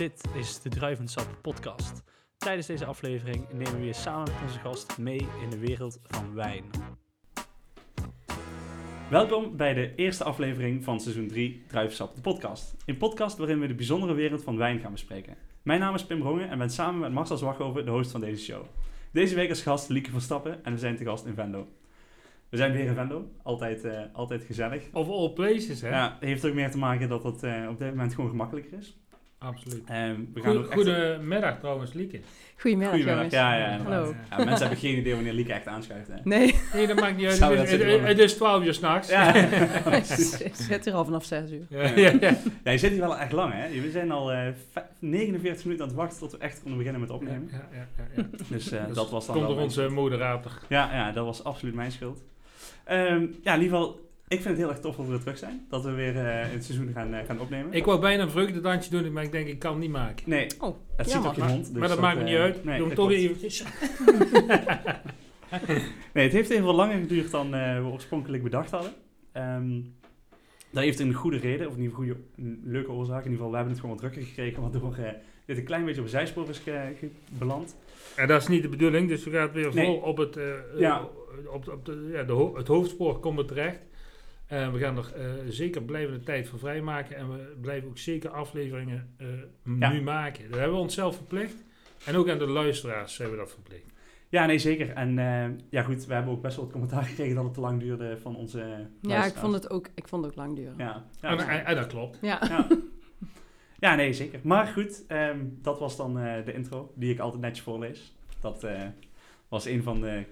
Dit is de Druivensap podcast. Tijdens deze aflevering nemen we je samen met onze gast mee in de wereld van wijn. Welkom bij de eerste aflevering van seizoen 3 Druivensap, de podcast. Een podcast waarin we de bijzondere wereld van wijn gaan bespreken. Mijn naam is Pim Rongen en ben samen met Marcel Zwaghoven de host van deze show. Deze week als gast Lieke Verstappen en we zijn te gast in Venlo. We zijn weer in Venlo, altijd, eh, altijd gezellig. Of all places, hè? Ja, heeft ook meer te maken dat het eh, op dit moment gewoon gemakkelijker is. Absoluut. Ehm, we gaan ook echt- Goedemiddag trouwens, Lieke. Goedemiddag, Goedemiddag, ja, ja. Hallo. Ja, mensen hebben geen idee wanneer Lieke echt aanschuift. Hè? Nee, Nee, dat maakt niet uit. Het is, zitten het, het is 12 uur s'nachts. Ja. ik zit hier al vanaf 6 uur. Ja, ja, ja. ja, je zit hier wel echt lang, hè? We zijn al eh, vijf- 49 minuten aan het wachten tot we echt konden beginnen met opnemen. Ja, ja, ja, ja. Dus eh, Dus dat was dan Komt door onze moderator. Ja, ja, dat was absoluut mijn schuld. Ehm, ja, in ieder geval, ik vind het heel erg tof dat we weer terug zijn. Dat we weer eh, het seizoen gaan, eh, gaan opnemen. Ik wou bijna een vreugdedansje doen, maar ik denk ik kan het niet maken. Nee, Oh, het zit op je Maar, mond. dus maar dat, maakt me eh, niet uit. Nee, Doe hem toch klopt. eventjes. Nee, het heeft even wat langer geduurd dan eh, we oorspronkelijk bedacht hadden. Ehm dat heeft een goede reden, of in ieder geval goede, een leuke oorzaak. In ieder geval, we hebben het gewoon wat drukker gekregen, waardoor eh, dit een klein beetje op een zijspoor is beland. En dat is niet de bedoeling, dus we gaan weer Nee. vol op het, eh, Ja. eh, op, op de, ja, de ho- het hoofdspoor komen terecht. Eh, we gaan er eh, zeker blijvende tijd voor vrijmaken. En we blijven ook zeker afleveringen eh, Ja. nu maken. Dat hebben we onszelf verplicht. En ook aan de luisteraars hebben we dat verplicht. Ja, nee, zeker. En eh, ja, goed, we hebben ook best wel het commentaar gekregen dat het te lang duurde van onze Ja, ik vond het ook, ik vond het ook lang duren. Ja. Ja, ja, en, en- en dat klopt. ja. ja, nee, zeker. Maar goed, ehm, dat was dan eh, de intro, die ik altijd netjes voorlees. Dat eh, was een van de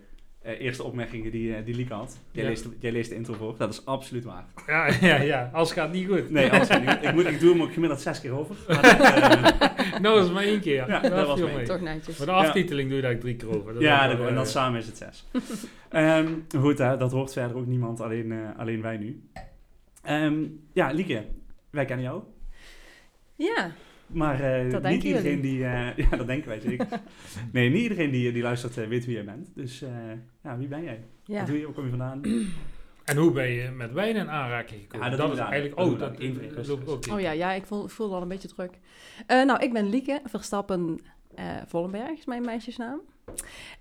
eh, eerste opmerkingen die, eh, die Lieke had. Jij, Ja. leest, de- jij leest de intro voor, dat is absoluut waar. Ja, ja, ja. Als gaat niet goed. Nee, absoluut niet. Ik, moet, ik doe hem ook gemiddeld zes keer over. Maar dat, eh, nou, dat is maar één keer. Ja, dat was mee. Toch netjes. Maar de aftiteling doe je daar drie keer over. Dat ja, dat, wel, en dan samen is het zes. Ehm, goed, hè, dat hoort verder ook niemand, alleen, eh, alleen wij nu. Ehm, ja, Lieke, wij kennen jou. Ja, Maar eh, Dat niet iedereen jullie. die... eh, ja, dat denken wij zeker. nee, niet iedereen die, die luistert eh, weet wie jij bent. Dus eh, ja, wie ben jij? ja. Wat doe je? Waar kom je vandaan? En hoe ben je met wijn in aanraking gekomen? Ja, dat is eigenlijk... daar. Oh, Dat dat, ook Oh ja, ja ik voel, ik voel al een beetje druk. Eh, nou, ik ben Lieke Verstappen eh Vollenberg, is mijn meisjesnaam.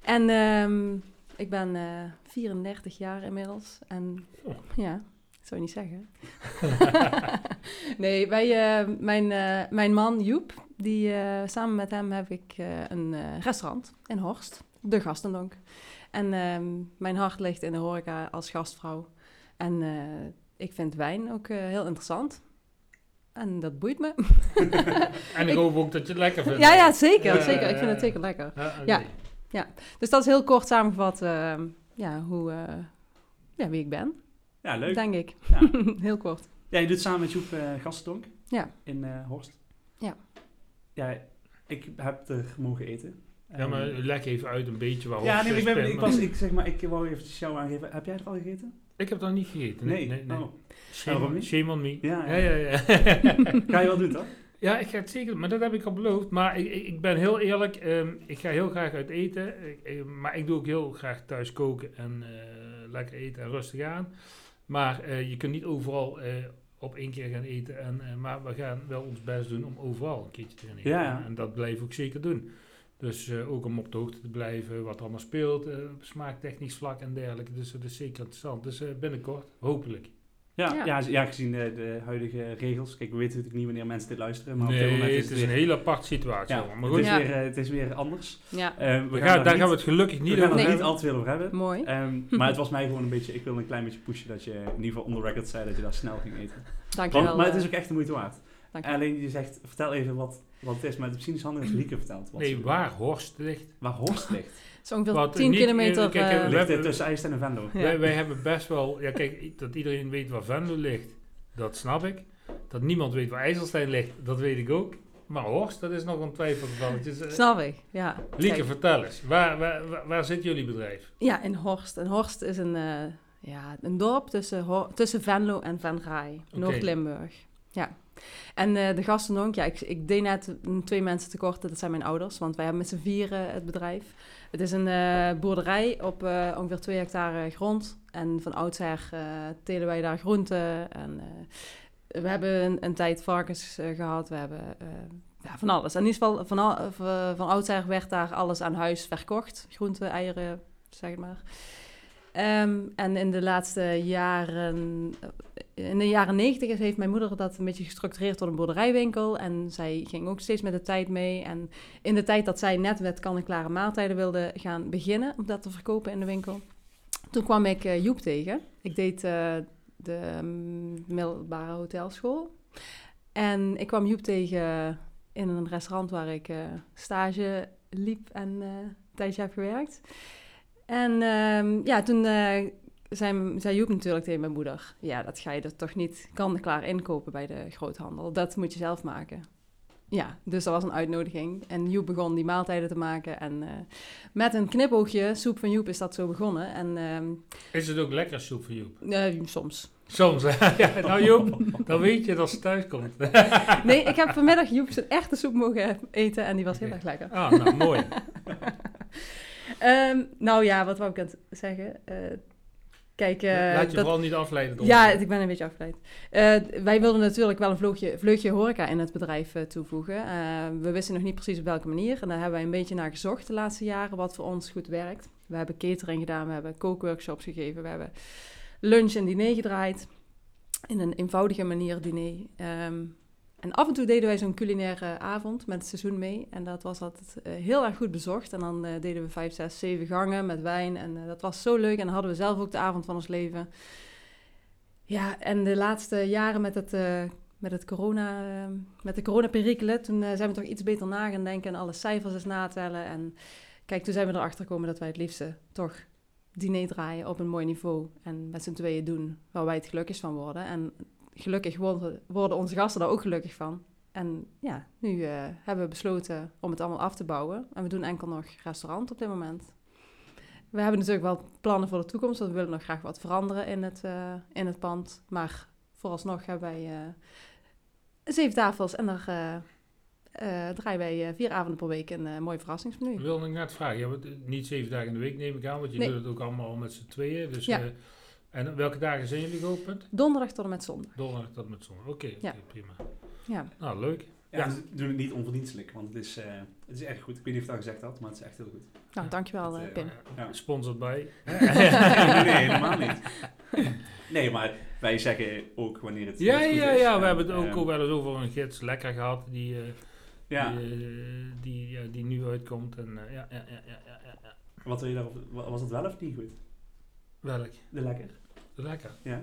En ehm, ik ben eh 34 jaar inmiddels. En Oh. ja, zou je niet zeggen. nee, wij, eh, mijn, eh, mijn man Joep, die, eh, samen met hem heb ik een eh, restaurant in Horst, de Gastendonk. En ehm, mijn hart ligt in de horeca als gastvrouw. En eh, ik vind wijn ook eh, heel interessant. En dat boeit me. En ik hoop ook dat je het lekker vindt. ja, ja, zeker. Ja, zeker. ja, Ik vind ja. het zeker lekker. Ja, oké. Ja. Dus dat is heel kort samengevat ehm, ja, hoe, eh, ja, wie ik ben, Ja, leuk. denk ik. Ja. heel kort. Ja, je doet samen met Joep eh Gastendonk Ja. in eh, Horst. Ja. Ja, ik heb er mogen eten. Ja, maar leg even uit een beetje waarom. ja, nee, ik, ben, ik, was, ik, zeg maar, ik wou even de show aangeven. Heb jij het al gegeten? Ik heb dat niet gegeten. Nee, nee, nee. Oh. Shame, on, niet? shame on me. Ja, ja, ja. ja. ja. Ga je wel doen, toch? Ja, ik ga het zeker, maar dat heb ik al beloofd. Maar ik, ik, ben heel eerlijk, ehm, ik ga heel graag uit eten. Ik- maar ik doe ook heel graag thuis koken en eh, lekker eten en rustig aan. Maar eh, je kunt niet overal eh, op één keer gaan eten. En, eh, maar we gaan wel ons best doen om overal een keertje te gaan eten. Ja. En dat blijf ik ook zeker doen. Dus ook om op de hoogte te blijven wat er allemaal speelt, op smaaktechnisch vlak en dergelijke. Dus dat is zeker interessant. Dus binnenkort, hopelijk. Ja, ja. Ja. ja, gezien de, de huidige regels. Kijk, we weten natuurlijk niet wanneer mensen dit luisteren. Maar op dit moment is het het, is een hele aparte situatie. ja, maar het, goed, is Ja. weer, eh, het is weer anders. Ja, Eh, we we gaan gaan, daar niet- gaan we het gelukkig we niet gaan over er Nee. niet al te veel over hebben. mooi. Ehm, maar het was mij gewoon een beetje, ik wilde een klein beetje pushen dat je in ieder geval on the record zei dat je daar snel ging eten. Dankjewel. Want, maar het is eh, ook echt de moeite waard. dankjewel. Alleen je zegt, vertel even wat, wat het is, maar het misschien is handig als Lieke vertelt. Wat Nee, waar Horst ligt. Waar Horst ligt. Is ongeveer Wat, 10 niet- kilometer. kijk, We ligt tussen IJst en Venlo. Ja. Wij, wij hebben best wel... Ja, kijk, dat iedereen weet waar Venlo ligt, dat snap ik. Dat niemand weet waar IJsselstein ligt, dat weet ik ook. Maar Horst, dat is nog een twijfelgevalletje. Eh, Snap ik, ja. Lieke, Kijk, vertel eens. Waar, waar, waar, waar zit jullie bedrijf? Ja, in Horst. En Horst is een, eh, ja, een dorp tussen, tussen Venlo en Venray, Oké. Noord-Limburg. Ja. En eh, de gastendonk, ja, ik, ik deed net twee mensen tekort, dat zijn mijn ouders, want wij hebben met z'n vieren het bedrijf. Het is een eh, boerderij op eh, ongeveer twee hectare grond. En van oudsher eh telen wij daar groenten. En, we hebben een, een tijd varkens eh, gehad, we hebben, ja, van alles. In ieder geval, van, al- van, oudsher werd daar alles aan huis verkocht. Groenten, eieren, zeg maar. Ehm, en in de laatste jaren, in de jaren negentig heeft mijn moeder dat een beetje gestructureerd tot een boerderijwinkel. En zij ging ook steeds met de tijd mee. En in de tijd dat zij net met kan-en-klare maaltijden wilde gaan beginnen om dat te verkopen in de winkel. Toen kwam ik eh, Joep tegen. Ik deed eh, de middelbare hotelschool. En ik kwam Joep tegen in een restaurant waar ik eh, stage liep en tijdje heb gewerkt. En ehm, ja, toen zei, zei Joep natuurlijk tegen mijn moeder... ja, dat ga je er toch niet kan-klaar inkopen bij de groothandel. Dat moet je zelf maken. Ja, dus dat was een uitnodiging. En Joep begon die maaltijden te maken. En eh, met een knipoogje, soep van Joep, is dat zo begonnen. En ehm, Is het ook lekker soep voor Joep? eh, soms. Soms, hè? ja, nou Joep, dan weet je dat ze thuis komt. Nee, ik heb vanmiddag Joep zijn echte soep mogen eten en die was heel erg lekker. ah, nou mooi. Ehm, nou ja, wat wou ik aan het zeggen? Eh, kijk, eh, Laat je dat- vooral niet afleiden door... ja, ik ben een beetje afgeleid. Eh, wij wilden natuurlijk wel een vleugje, vleugje horeca in het bedrijf eh, toevoegen. We wisten nog niet precies op welke manier. En daar hebben wij een beetje naar gezocht de laatste jaren, wat voor ons goed werkt. We hebben catering gedaan, we hebben kookworkshops gegeven, we hebben lunch en diner gedraaid. In een eenvoudige manier diner. Ehm, en af en toe deden wij zo'n culinaire avond met het seizoen mee. En dat was altijd eh, heel erg goed bezocht. En dan eh, deden we vijf, zes, zeven gangen met wijn. En eh, dat was zo leuk. En dan hadden we zelf ook de avond van ons leven. Ja, en de laatste jaren met het, met het corona, eh, met de coronaperikelen, toen zijn we toch iets beter na gaan denken en alle cijfers eens natellen. En kijk, toen zijn we erachter gekomen dat wij het liefste toch diner draaien op een mooi niveau en met z'n tweeën doen waar wij het gelukkig van worden. En gelukkig worden, worden onze gasten daar ook gelukkig van. En ja, nu eh, hebben we besloten om het allemaal af te bouwen. En we doen enkel nog restaurant op dit moment. We hebben natuurlijk wel plannen voor de toekomst, want we willen nog graag wat veranderen in het, eh, in het pand. Maar vooralsnog hebben wij eh, zeven tafels en daar draaien wij vier avonden per week een mooi verrassingsmenu. Ik wilde net vragen. Je hebt het niet zeven dagen in de week neem ik aan, want je Nee. doet het ook allemaal met z'n tweeën. Dus, Ja. En welke dagen zijn jullie geopend? Donderdag tot en met zondag. Donderdag tot met zondag. Oké, Ja. prima. Ja. Nou, leuk. Ja, Ja. ze doen het niet onverdienstelijk, want het is, eh, het is echt goed. Ik weet niet of ik dat al gezegd had, maar het is echt heel goed. Nou, dankjewel eh, Pim. Ja. Sponsored bij. nee, nee, helemaal niet. Nee, maar wij zeggen ook wanneer het Ja, goed ja, is. ja. We En, hebben het ook ehm, wel eens over een gids lekker gehad die, eh, Ja, die, die, ja, die nu uitkomt. En, eh, ja, ja, ja, ja, ja, ja, ja. wat wil je daarop? wa- Was het wel of niet goed? Welk? De lekker? Lekker. Ja.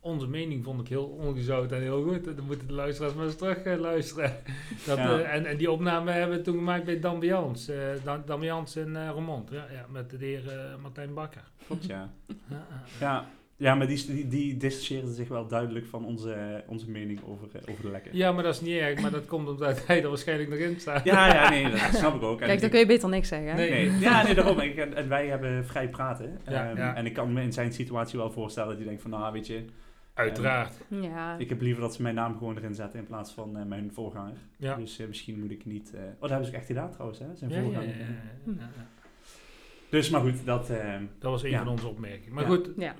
Onze mening vond ik heel ongezout en heel goed. Dan moeten de luisteraars maar eens terug eh, luisteren. Dat, Ja. eh, en, en die opname hebben we toen gemaakt bij Dambians. Dan- Dambians in. Ja, ja, met de heer eh, Martijn Bakker. Klopt, ja. Ja, ja. Maar die, die, die distancieerden zich wel duidelijk van onze, onze mening over, eh, over de lekker. ja, maar dat is niet erg. Maar dat komt omdat hij er waarschijnlijk nog in staat. Ja, ja, nee, dat snap ik ook. En Kijk, dan kun je beter niks zeggen. hè? Nee. Nee. Ja, nee, daarom. Ik, en, en wij hebben vrij praten. Ja, Ehm, ja. En ik kan me in zijn situatie wel voorstellen dat hij denkt van, nou, weet je, Uiteraard. Ja. ik heb liever dat ze mijn naam gewoon erin zetten in plaats van eh, mijn voorganger. Ja. Dus eh, misschien moet ik niet... eh, oh, dat hebben ze ook echt gedaan trouwens, hè? Zijn Ja, ja, ja, voorganger. ja, ja, ja, ja. Dus, maar goed, dat... ehm, Dat was een Ja. van onze opmerkingen. Maar Ja. goed, Ja.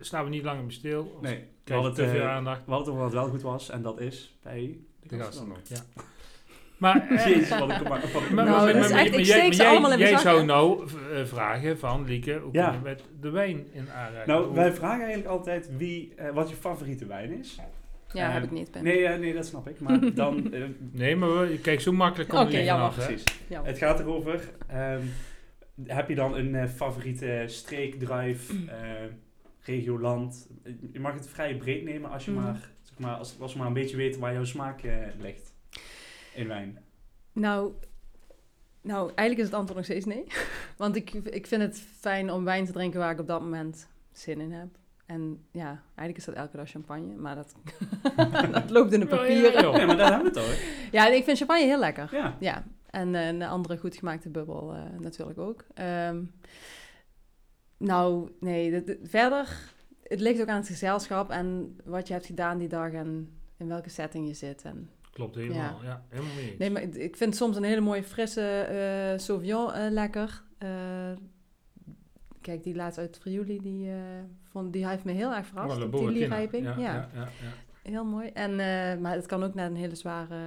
Staan we niet langer meer stil. nee, we hadden, te veel eh, aandacht. we hadden het over wat wel goed was. En dat is bij de, De gasten. gasten. Ja. Maar, eh, Jezus, wat ik... Wat ik Maar, Nou, maar- dat maar- is maar- maar ik jij, maar zou nou eh, vragen van Lieke, hoe Ja. kom je met de wijn in aanraking? Nou, Hoe- wij vragen eigenlijk altijd wie, eh, wat je favoriete wijn is. Ja, Eh, heb ik niet. Nee, eh, nee, dat snap ik. Maar dan... eh, Nee, maar we, kijk, zo makkelijk komt Oké, het niet precies. Het gaat erover, ehm, heb je dan een eh, favoriete streek, drive, eh, regio, land? Je mag het vrij breed nemen als je Mhm. maar, zeg maar, als, als we maar een beetje weten waar jouw smaak eh, ligt in wijn. Nou, nou, eigenlijk is het antwoord nog steeds nee. Want ik, ik vind het fijn om wijn te drinken waar ik op dat moment zin in heb. En ja, eigenlijk is dat elke dag champagne, maar dat, dat loopt in de Ja, ja, papieren. Nee, maar daar hebben we het hoor. Ja, ik vind champagne heel lekker. Ja. Ja, en eh, een andere goed gemaakte bubbel eh, natuurlijk ook. Ehm, nou, nee, dit- dit- verder, het ligt ook aan het gezelschap en wat je hebt gedaan die dag en in welke setting je zit. En, Klopt helemaal, ja. helemaal mee eens. nee, maar ik- vind soms een hele mooie frisse eh Sauvignon eh, lekker. Eh, kijk, die laatst uit Friuli, die, vond, die heeft me heel erg verrast. Oh, op La die lierijping. Ja, Ja, ja, heel mooi. En, maar het kan ook naar een hele zware,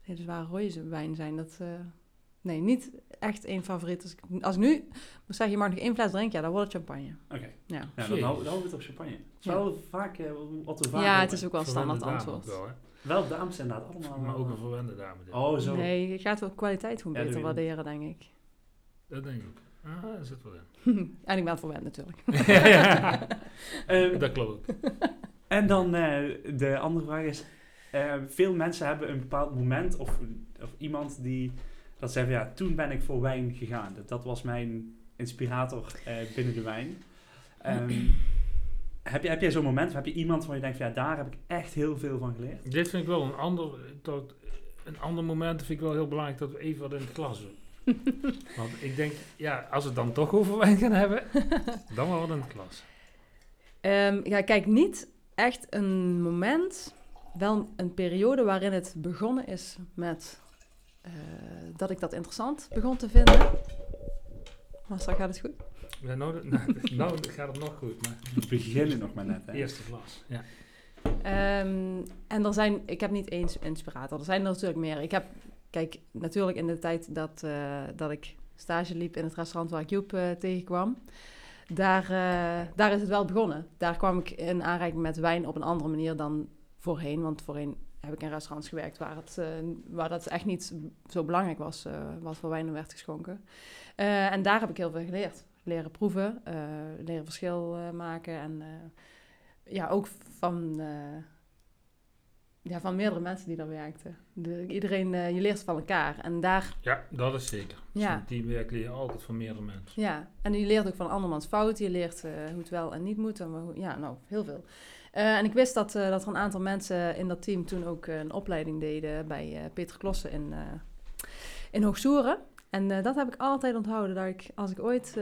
hele zware rode wijn zijn. Dat, nee, niet echt één favoriet. Als ik, als ik nu moet zeggen, je mag nog één fles drinken, ja, dan wordt het champagne. Oké, Ja, ja, dan dan houden we het op champagne. Het is Ja. wel vaak eh, wat we vaak ja het is ook wel een standaard antwoord. wel, hè. Wel dames inderdaad, allemaal. Maar ook een verwende dame. dit. Oh, zo. Nee, je gaat wel kwaliteit gewoon Ja, beter waarderen, denk ik. Dat denk ik. Ah, daar zit wel in. en ik ben verwend natuurlijk. Ehm, dat klopt. En dan eh, de andere vraag is: eh, veel mensen hebben een bepaald moment of, of iemand die dat zegt: van, ja, toen ben ik voor wijn gegaan. Dat, dat was mijn inspirator eh, binnen de wijn. Ehm, heb, je, heb jij zo'n moment of heb je iemand waar je denkt: van, ja, daar heb ik echt heel veel van geleerd? Dit vind ik wel een ander, tot, een ander moment. vind ik wel heel belangrijk dat we even wat in het glas doen. Want ik denk, ja, als we het dan toch over wijn gaan hebben, dan wel wat in het glas. Ehm, ja, kijk, niet echt een moment, wel een periode waarin het begonnen is met eh, dat ik dat interessant begon te vinden. Marcel, gaat het goed? Ja, nou, nou, nou gaat het nog goed, maar We beginnen nog maar net. Hè? eerste glas. Ja. Ehm, en er zijn, ik heb niet één inspirator, er zijn er natuurlijk meer. Ik heb, kijk, natuurlijk in de tijd dat, eh, dat ik stage liep in het restaurant waar ik Joep eh, tegenkwam, daar, eh, daar is het wel begonnen. Daar kwam ik in aanraking met wijn op een andere manier dan voorheen. Want voorheen heb ik in restaurants gewerkt waar, het, eh, waar dat echt niet zo belangrijk was, eh, wat voor wijn er werd geschonken. Eh, en daar heb ik heel veel geleerd. Leren proeven, leren verschil maken en ja, ook van, ja, van meerdere mensen die daar werkten. De, iedereen, je leert van elkaar. En daar, ja, dat is zeker. Ja. een teamwerk leer je altijd van meerdere mensen. ja, en je leert ook van andermans fouten. Je leert hoe het wel en niet moet. En hoe, ja, nou, heel veel. Eh, en ik wist dat, eh, dat er een aantal mensen in dat team toen ook eh, een opleiding deden bij Peter Klossen in, in Hoogsoeren. En dat heb ik altijd onthouden. Dat ik, als ik ooit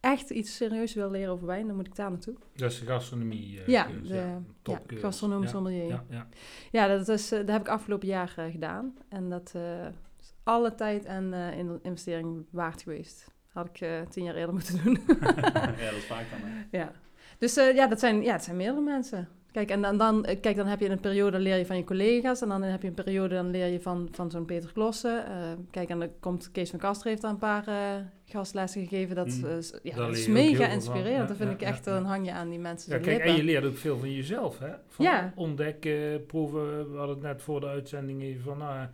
echt iets serieus wil leren over wijn, dan moet ik daar naartoe. Is de gastronomie. eh, Ja, cursus, de- Ja, gastronoom ja. sommelier. Ja, ja. Ja, dat, is, dat heb ik afgelopen jaar gedaan. En dat is alle tijd en in- investering waard geweest. Had ik tien jaar eerder moeten doen. ja, dat is vaak dan. Hè? ja. Dus eh, ja, dat zijn, ja, het zijn meerdere mensen. Kijk, en dan, dan, eh, kijk, dan heb je een periode leer je van je collega's. En dan heb je een periode dan leer je van, van zo'n Peter Klossen. Eh, kijk, en dan komt Kees van Kaster heeft daar een paar eh, gastlessen gegeven. Dat, Mm. is- ja, Daar dat is mega inspirerend. Ja, dat vind ja, ik ja, echt, ja. dan hang je aan die mensen Ja, kijk, en je leert ook veel van jezelf, hè? Van Ja. ontdekken, proeven. We hadden het net voor de uitzending even van, nou,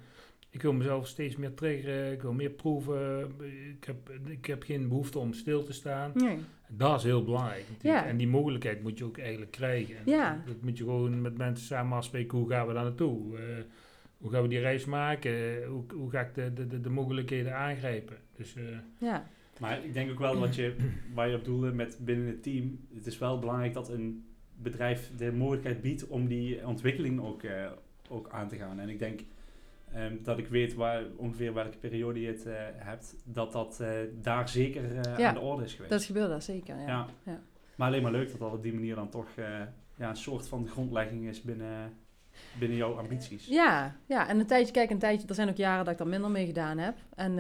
ik wil mezelf steeds meer triggeren, ik wil meer proeven. Ik heb, ik heb geen behoefte om stil te staan. Nee. Dat is heel belangrijk. Ja. En die mogelijkheid moet je ook eigenlijk krijgen. En Ja. dat, moet je gewoon met mensen samen afspreken, hoe gaan we daar naartoe? Eh, hoe gaan we die reis maken? Hoe, hoe ga ik de, de, de, de mogelijkheden aangrijpen? Dus eh, Ja. Maar ik denk ook wel wat je, waar je op doelde met binnen het team. Het is wel belangrijk dat een bedrijf de mogelijkheid biedt om die ontwikkeling ook, eh, ook aan te gaan. En ik denk ehm, dat ik weet waar, ongeveer welke periode je het eh, hebt, dat dat eh, daar zeker eh, Ja, aan de orde is geweest. Dat gebeurt daar zeker, ja. ja. Ja. Maar alleen maar leuk dat dat op die manier dan toch ja, een soort van grondlegging is binnen, binnen jouw ambities. Ja, ja, en een tijdje, kijk, een tijdje, er zijn ook jaren dat ik daar minder mee gedaan heb. En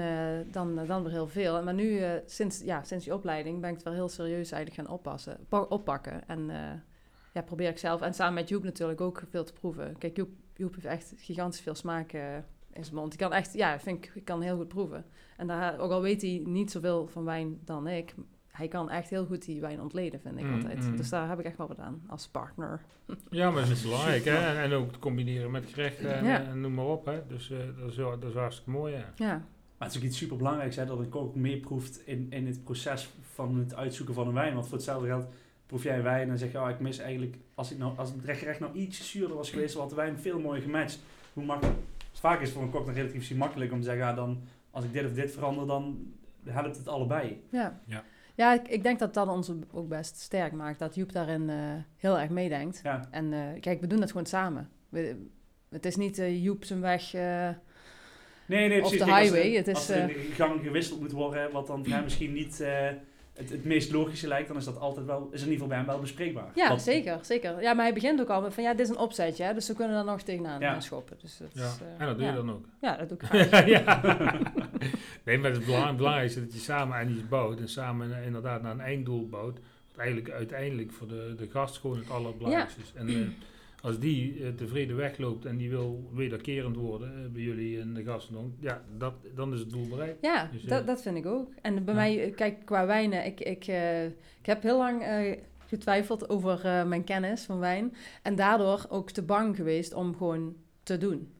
dan, dan weer heel veel. Maar nu, sinds, ja, sinds die opleiding, ben ik het wel heel serieus eigenlijk gaan oppassen, pa- oppakken. En ja, probeer ik zelf, en samen met Joep natuurlijk ook veel te proeven. Kijk, Joep, Joep heeft echt gigantisch veel smaak eh, in zijn mond. Die kan echt, ja, vind ik, ik kan heel goed proeven. En daar, ook al weet hij niet zoveel van wijn dan ik, hij kan echt heel goed die wijn ontleden, vind ik Mm, altijd. mm. Dus daar heb ik echt wel wat aan, als partner. ja, maar dat is belangrijk. Hè? En, en ook te combineren met gerechten en, Ja. en noem maar op. Hè? Dus eh, dat, is, wel- dat is hartstikke mooi, ja. Ja, Maar het is ook iets super belangrijks hè, dat een kok meeproeft in, in het proces van het uitzoeken van een wijn. Want voor hetzelfde geld proef jij een wijn en dan zeg je, oh, ik mis eigenlijk, als, ik nou, als het gerecht nou iets zuurder was geweest, dan had de wijn veel mooier gematcht. Hoe makkelijk? Dus vaak is het voor een kok dan relatief makkelijk om te zeggen, ja, dan, als ik dit of dit verander, dan helpt het allebei. Ja, Ja. ja ik, ik denk dat dat ons ook best sterk maakt. Dat Joep daarin eh, heel erg meedenkt. Ja, En eh, kijk, we doen dat gewoon samen. We, het is niet eh, Joep zijn weg. eh, nee, nee, precies. de Kijk, als highway, er- het is, Als er in de gang gewisseld moet worden, wat dan voor hem misschien niet eh, het, het meest logische lijkt, dan is dat altijd wel, is in ieder geval bij hem wel bespreekbaar. ja, Dat- zeker, zeker. Ja, maar hij begint ook al met van ja, dit is een opzetje, hè, dus we kunnen daar nog tegenaan Ja. schoppen. Dus dat ja. is, eh, en dat doe ja. je dan ook. Ja, dat doe ik graag. ja. Nee, maar het belang- belangrijkste is dat je samen aan iets bouwt en samen inderdaad naar een einddoel bouwt. Wat eigenlijk uiteindelijk voor de, de gast gewoon het allerbelangrijkste is. En eh, Als die eh, tevreden wegloopt en die wil wederkerend worden eh, bij jullie in de gastendonk, ja, dat, dan is het doel bereikt. Ja, Dus, eh, dat, dat vind ik ook. En bij Ja. mij, kijk, qua wijnen, ik, ik, ik heb heel lang getwijfeld over mijn kennis van wijn. En daardoor ook te bang geweest om gewoon te doen.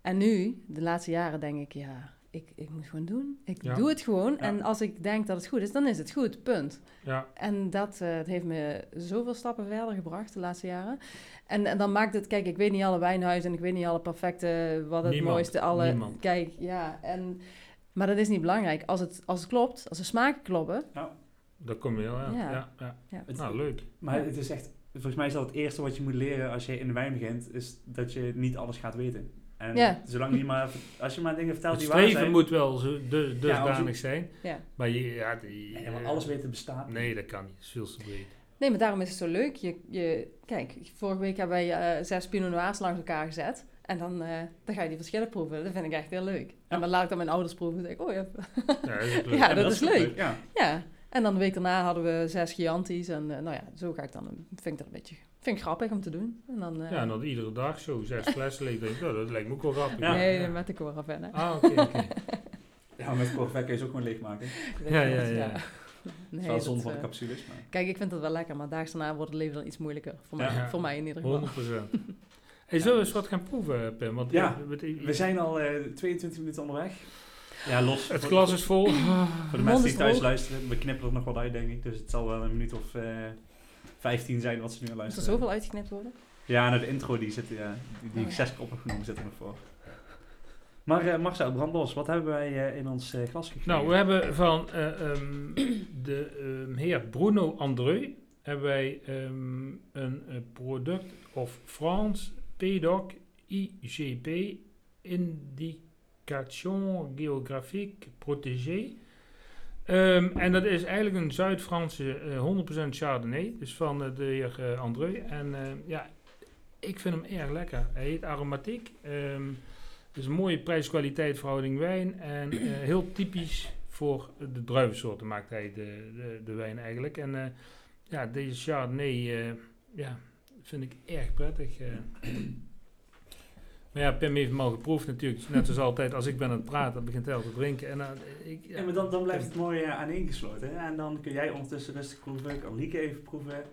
En nu, de laatste jaren, denk ik, ja, ik, ik moet gewoon doen. Ik Ja. doe het gewoon. Ja. En als ik denk dat het goed is, dan is het goed, punt. Ja, En dat eh, het heeft me zoveel stappen verder gebracht de laatste jaren. En, en dan maakt het, kijk, ik weet niet alle wijnhuizen en ik weet niet alle perfecte, wat het Niemand, mooiste, alle. niemand. Kijk, ja, en, maar dat is niet belangrijk. Als het, als het klopt, als de smaken kloppen, dat kom je wel aan. Ja. Ja. Ja, Ja. Het- Nou, leuk. Maar het is echt, volgens mij is dat het eerste wat je moet leren als je in de wijn begint, is dat je niet alles gaat weten. En Ja. zolang je maar, als je maar dingen vertelt Het die waar streven zijn. moet wel zo dusdanig zijn. ja. Maar je, ja, die, Nee, maar eh, alles weten bestaat. niet. Nee, dat kan niet. Dat is veel te breed. Nee, maar daarom is het zo leuk. Je, je, kijk, vorige week hebben wij eh, zes Pinot Noirs langs elkaar gezet. En dan, eh, dan ga je die verschillen proeven. Dat vind ik echt heel leuk. Ja. En dan laat ik dan mijn ouders proeven. En denk ik, oh ja. Ja, dat is leuk. Ja, maar dat is ook leuk. Ja. ja. En dan de week daarna hadden we zes Chianti's. En nou ja, zo ga ik dan. Vind ik dat een beetje vind ik grappig om te doen. En dan, eh, Ja, en dan iedere dag zo zes flessen leeg. Denk nou, dat lijkt me ook wel grappig. Ja. Nee, met de hè. Ah, oké, oké. ja, maar met Corvette kun je ze ook gewoon leegmaken. Ja, ja, ja. Nee, is wel dat, van de eh, capsules. Maar. kijk, ik vind dat wel lekker, maar daags daarna wordt het leven dan iets moeilijker. Voor, mij, voor mij in ieder geval. 100 procent. Hey, zullen we eens wat gaan proeven, Pim? Want Ja, eh, We zijn al eh, 22 minuten onderweg. Ja, los. Het glas is vol. Voor de mensen die thuis luisteren, we knippen er nog wat uit, denk ik. Dus het zal wel een minuut of eh 15 zijn wat ze nu aan Moet er luisteren. zoveel uitgeknipt worden? Ja, nou de intro die, zit, ja, die, die Oh, ik ja. zes keer op heb genomen zit er nog voor. Maar eh Marcel, brand los. Wat hebben wij eh, in ons eh, glas gekregen? Nou, we hebben van eh, ehm, de ehm, heer Bruno Andreu hebben wij ehm, een eh, product of France PDOC IGP Indication Géographique Protégée. Ehm, en dat is eigenlijk een Zuid-Franse eh 100% Chardonnay, dus van eh, de heer eh, Andreu. En eh, ja, ik vind hem erg lekker. Hij heet aromatiek. Ehm, het is een mooie prijs-kwaliteit verhouding wijn. En eh, heel typisch voor de druivensoorten maakt hij de, de, de wijn eigenlijk. En eh, ja, deze Chardonnay eh, ja, vind ik erg prettig. eh. Maar ja, Pim heeft hem al geproefd natuurlijk. Net zoals altijd, als ik ben aan het praten, dan begint hij al te drinken. En, dan, eh, ik, Ja, maar dan, dan blijft het mooi uh, aaneengesloten. Hè? En dan kun jij ondertussen rustig proeven, kan Lieke even proeven.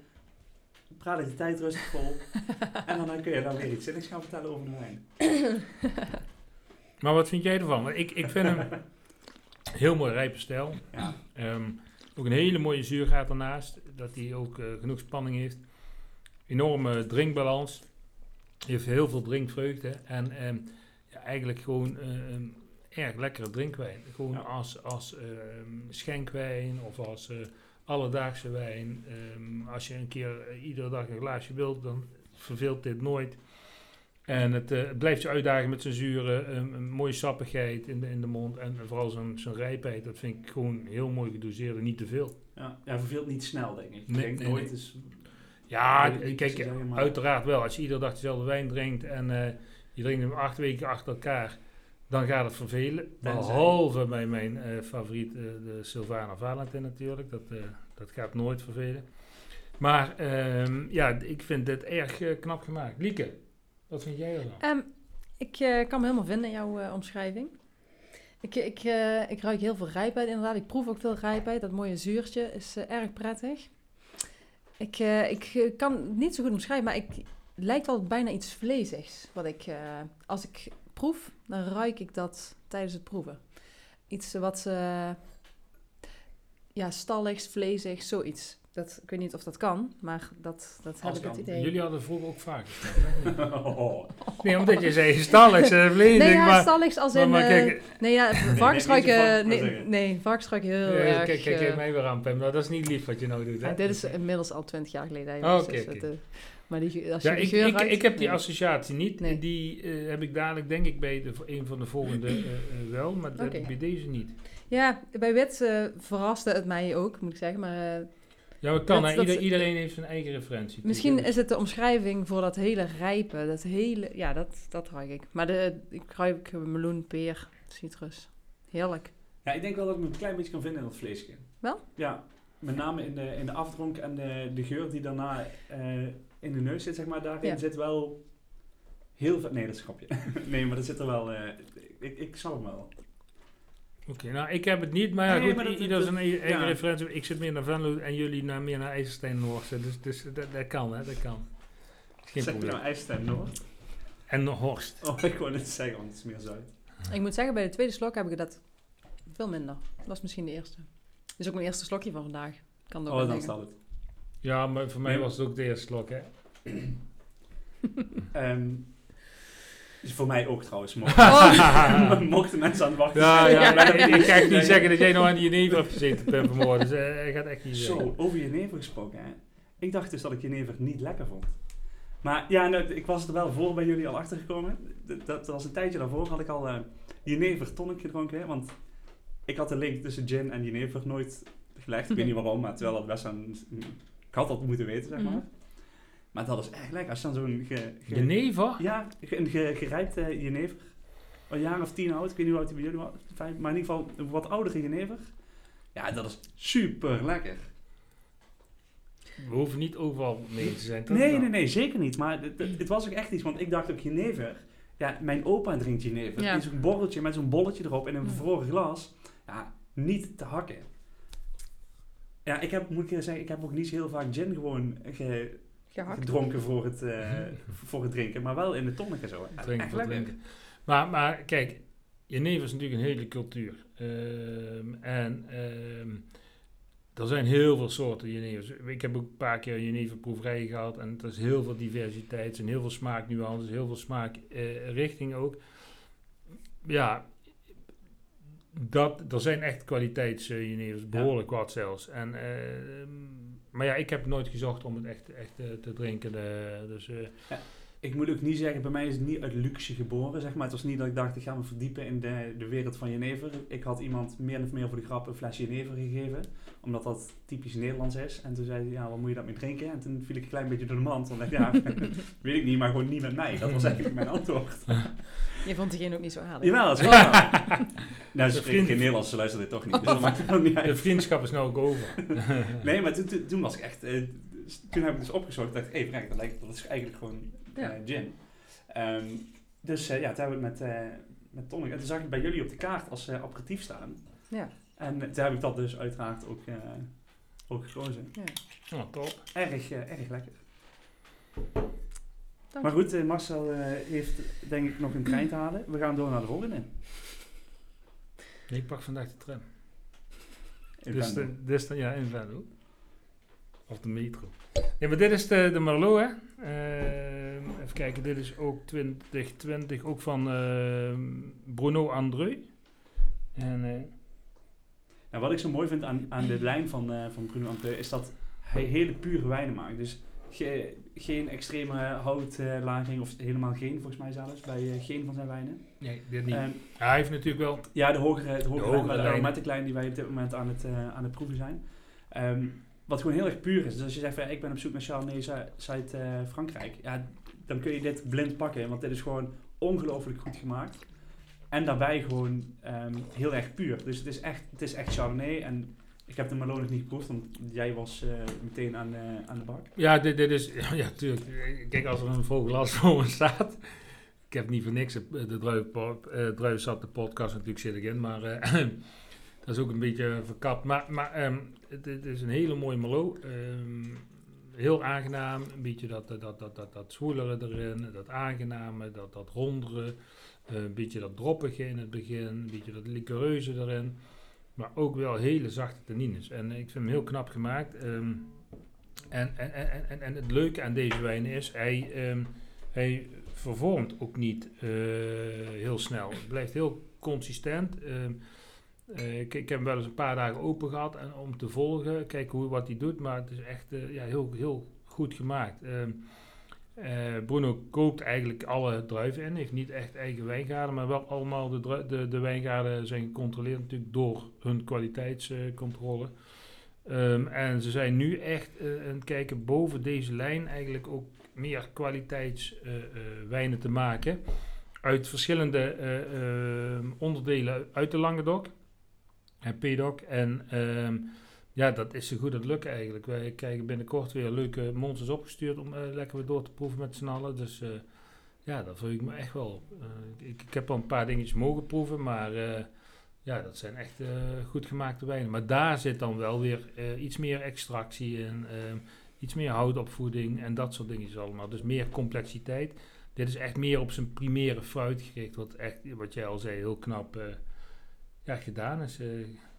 Praat de tijd rustig vol. en dan, dan kun je dan weer iets zinnigs gaan vertellen over de wijn. Maar wat vind jij ervan? Ik, ik vind hem heel mooi rijpe stijl. Ja. Ehm, ook een hele mooie zuurgaat ernaast. Dat hij ook eh, genoeg spanning heeft. Enorme drinkbalans. Heeft heel veel drinkvreugde. En ehm, ja, eigenlijk gewoon een erg lekkere drinkwijn. Gewoon Ja. als, als ehm, schenkwijn of als eh, alledaagse wijn. Als je een keer eh, iedere dag een glaasje wilt, dan verveelt dit nooit. En het, het blijft je uitdagen met zijn zure, een, mooie sappigheid in de, in de mond. En vooral zijn, zijn rijpheid, dat vind ik gewoon heel mooi gedoseerd en niet te veel. Ja, ja, verveelt niet snel, denk ik. Nee, ik denk nee, nooit nee. is... Ja, kijk, zeggen, maar- uiteraard wel. Als je iedere dag dezelfde wijn drinkt en eh, je drinkt hem acht weken achter elkaar, dan gaat het vervelen. Behalve bij mijn eh, favoriet, eh, de Sylvana Valentin natuurlijk. Dat, eh, dat gaat nooit vervelen. Maar ehm, ja, ik vind dit erg knap gemaakt. Lieke, wat vind jij ervan? Ehm, ik eh, kan me helemaal vinden in jouw eh, omschrijving. Ik, ik, eh, ik ruik heel veel rijpheid inderdaad. Ik proef ook veel rijpheid. Dat mooie zuurtje is erg prettig. Ik, eh, ik eh, kan het niet zo goed omschrijven, maar ik, het lijkt wel bijna iets vleesigs. Wat ik, eh, als ik proef, dan ruik ik dat tijdens het proeven. Iets wat, ja, stalligs, vleesig, zoiets. Dat, ik weet niet of dat kan, maar dat, dat heb ik het idee. Jullie hadden vroeger ook vaak? Oh. Nee, omdat je zei ze vlees. Nee, ja, maar, als maar, in... maar eh, kijk, Nee, ja, nee, eh, nee, je? varkensstruik heel eh, erg... kijk, kijk, kijk eh, mij weer aan, Pem. Nou, dat is niet lief wat je nou doet, hè? ja, dit is inmiddels al twintig jaar geleden. Oh, dus oké. dat, eh, maar die, als je Ja, ik, ik, ruikt- ik heb die nee. associatie niet. Nee. Die eh, heb ik dadelijk, denk ik, bij de, een van de volgende eh, eh, wel, maar dat heb Oké. ik bij deze niet. Ja, bij wit eh, verraste het mij ook, moet ik zeggen. Maar eh, Ja, kan, Dat- dat- Ieder, iedereen heeft zijn eigen referentie. misschien is het de omschrijving voor dat hele rijpe. Dat hele... Ja, dat, dat ruik ik. Maar de, ik ruik meloen, peer, citrus. Heerlijk. Ja, ik denk wel dat ik me een klein beetje kan vinden in dat vleesje. Wel? Ja, met name in de, in de afdronk en de, de geur die daarna eh, in de neus zit, zeg maar, daarin Ja. zit wel heel veel... Nee, dat is een grapje. nee, maar er zit er wel... eh, ik, ik zal hem wel. Oké, nou ik heb het niet, maar ja, Nee, goed, maar dat- ieder dat- zijn eigen ja. referentie. Ik zit meer naar Venlo en jullie naar, meer naar IJsselstein Noorsen. Dus, dus dat, dat kan, hè, dat kan. Geen zeg probleem. nou IJsselstein Noord? En Horst. Oh, ik wou net zeggen, want het is meer Zuid. Ik moet zeggen, bij de tweede slok heb ik dat veel minder. Dat was misschien de eerste. Dit is ook mijn eerste slokje van vandaag. Kan dat Oh, wel dan staat het. Ja, maar voor mij was het ook de eerste slok, hè. Ehm, is voor mij ook trouwens. Oh. Mochten, mensen aan het wachten Ja, zijn. ja, maar ik, ga niet zeggen. dat jij nog aan die jenever hebt gezeten, Pim, vanmorgen. Dus eh, gaat echt niet zeggen. Zo, over jenever gesproken. Hè? Ik dacht dus dat ik jenever niet lekker vond. Maar ja, nou, ik was er wel voor bij jullie al achter gekomen. Dat, dat was een tijdje daarvoor had ik al jenever tonic gedronken. Hè? Want ik had de link tussen gin en jenever nooit gelegd. Ik weet niet waarom, maar terwijl dat best een... Ik had dat moeten weten, zeg maar. Mhm. Maar dat is echt lekker. Als je dan zo'n... Ge, ge- Jenever? Ja, een ge, gerijpte jenever. Een jaar of tien oud. Ik weet niet hoe oud die bij jullie was. Vijf, maar in ieder geval een wat oudere jenever. Ja, dat is super lekker. We hoeven niet overal mee te zijn. toch? Nee, nee, nee, zeker niet. Maar het, het, het was ook echt iets, want ik dacht ook jenever. Ja, mijn opa drinkt jenever. Ja. Een borreltje met zo'n bolletje erop in een bevroren glas. Ja, niet te hakken. Ja, ik heb, moet ik zeggen, ik heb ook niet zo heel vaak gin gewoon ge- Gehakt. gedronken voor het, eh, voor het drinken. Maar wel in de tonic en zo. Drinken voor drinken. Maar, maar kijk, jenever is natuurlijk een hele cultuur. Ehm, en ehm, er zijn heel veel soorten jenevers. Ik heb ook een paar keer een jeneverproeverij gehad. En er is heel veel diversiteit. Er zijn heel veel smaaknuances, heel veel smaakrichtingen ook. Ja, dat, er zijn echt kwaliteitsjenevers, behoorlijk wat zelfs. En, ehm, maar ja, ik heb nooit gezocht om het echt, echt eh, te drinken. eh, dus... eh, Ik moet ook niet zeggen, bij mij is het niet uit luxe geboren, zeg maar. Het was niet dat ik dacht, ik ga me verdiepen in de, de wereld van jenever. Ik had iemand meer of meer voor de grap een flesje jenever gegeven, omdat dat typisch Nederlands is. En toen zei hij, ja, wat moet je dat mee drinken? En toen viel ik een klein beetje door de mand. Want ik dacht, ja, weet ik niet, maar gewoon niet met mij. Dat was eigenlijk mijn antwoord. Je vond diegene ook niet zo aardig. Jawel, dat is wel waar. Nou, ze spreken vriend- geen Nederlands, ze luisteren dit toch niet, dus dat maakt het ook niet De vriendschap is nou ook over. Nee, maar toen, toen, was ik echt, eh, toen heb ik dus opgezocht, dacht ik, hé, hey, Frank, dat, lijkt, dat is eigenlijk gewoon Ja. eh, gin. Ehm, dus eh, ja, toen hebben we het met, eh met tonic. En toen zag ik bij jullie op de kaart als eh, aperitief staan. Ja. En toen heb ik dat dus uiteraard ook, eh, ook gekozen. Oh, top. Erg, erg lekker. Dank Maar goed, Marcel eh, heeft denk ik nog een trein te halen. We gaan door naar de volgende. Ik pak vandaag de tram. Ik Dus, de, dus de, ja, in Venlo. Of de metro. Maar dit is de, de Marlot, hè. Ehm, even kijken, dit is ook 2020, ook van ehm, Bruno Andreu. En eh, Nou, wat ik zo mooi vind aan, aan de lijn van, eh, van Bruno Ampe is dat hij hele pure wijnen maakt. Dus ge- geen extreme houtlaging, of helemaal geen volgens mij zelfs, bij eh, geen van zijn wijnen. nee, dit niet. Ehm, Ja, hij heeft natuurlijk wel... ja, de hogere, de hogere, hogere lijn, de aromatic lijn die wij op dit moment aan het, eh, aan het proeven zijn. Ehm, wat gewoon heel erg puur is. Dus als je zegt, van, ik ben op zoek naar Chardonnay Zu- Zuid-Frankrijk, ja, dan kun je dit blind pakken. Want dit is gewoon ongelooflijk goed gemaakt. En daarbij gewoon ehm, heel erg puur. Dus het is echt, het is echt Chardonnay. En ik heb de Merlot nog niet geproefd, want jij was eh, meteen aan, eh, aan de bak. Ja, dit, dit is... Ja, tuurlijk. Kijk, als er een vol glas voor me staat... Ik heb niet voor niks eh, de eh, druivensap, de podcast natuurlijk zit ik in, maar dat is ook een beetje verkapt. Maar, maar ehm, het, is een hele mooie Merlot. Ehm, heel aangenaam, een beetje dat, dat, dat, dat, dat, zwoelere erin, dat aangename, dat, dat rondere, een beetje dat droppige in het begin, een beetje dat liquoreuze erin. Maar ook wel hele zachte tannines. En ik vind hem heel knap gemaakt. Ehm, en, en, en, en, en het leuke aan deze wijn is, hij, ehm, hij vervormt ook niet eh, heel snel. Het blijft heel consistent. Ehm, eh, ik, heb hem wel eens een paar dagen open gehad en, om te volgen, kijken hoe, wat hij doet. Maar het is echt eh, ja, heel, heel goed gemaakt. Ehm, eh, Bruno koopt eigenlijk alle druiven in, heeft niet echt eigen wijngaarden, maar wel allemaal de, de, de wijngaarden zijn gecontroleerd natuurlijk door hun kwaliteitscontrole. Ehm, en ze zijn nu echt eh, aan het kijken boven deze lijn eigenlijk ook meer kwaliteitswijnen te maken. Uit verschillende eh, ehm, onderdelen uit de Languedoc en Pédoc. En, ehm, Ja, dat is zo goed het lukt eigenlijk. Wij krijgen binnenkort weer leuke monsters opgestuurd om eh, lekker weer door te proeven met z'n allen. Dus eh, ja, dat voel ik me echt wel. Eh, ik, ik heb al een paar dingetjes mogen proeven, maar ja, dat zijn echt goed gemaakte wijnen. Maar daar zit dan wel weer iets meer extractie in, ehm, iets meer houtopvoeding en dat soort dingetjes allemaal. Dus meer complexiteit. Dit is echt meer op zijn primaire fruit gericht, wat echt, wat jij al zei, heel knap ja, gedaan is.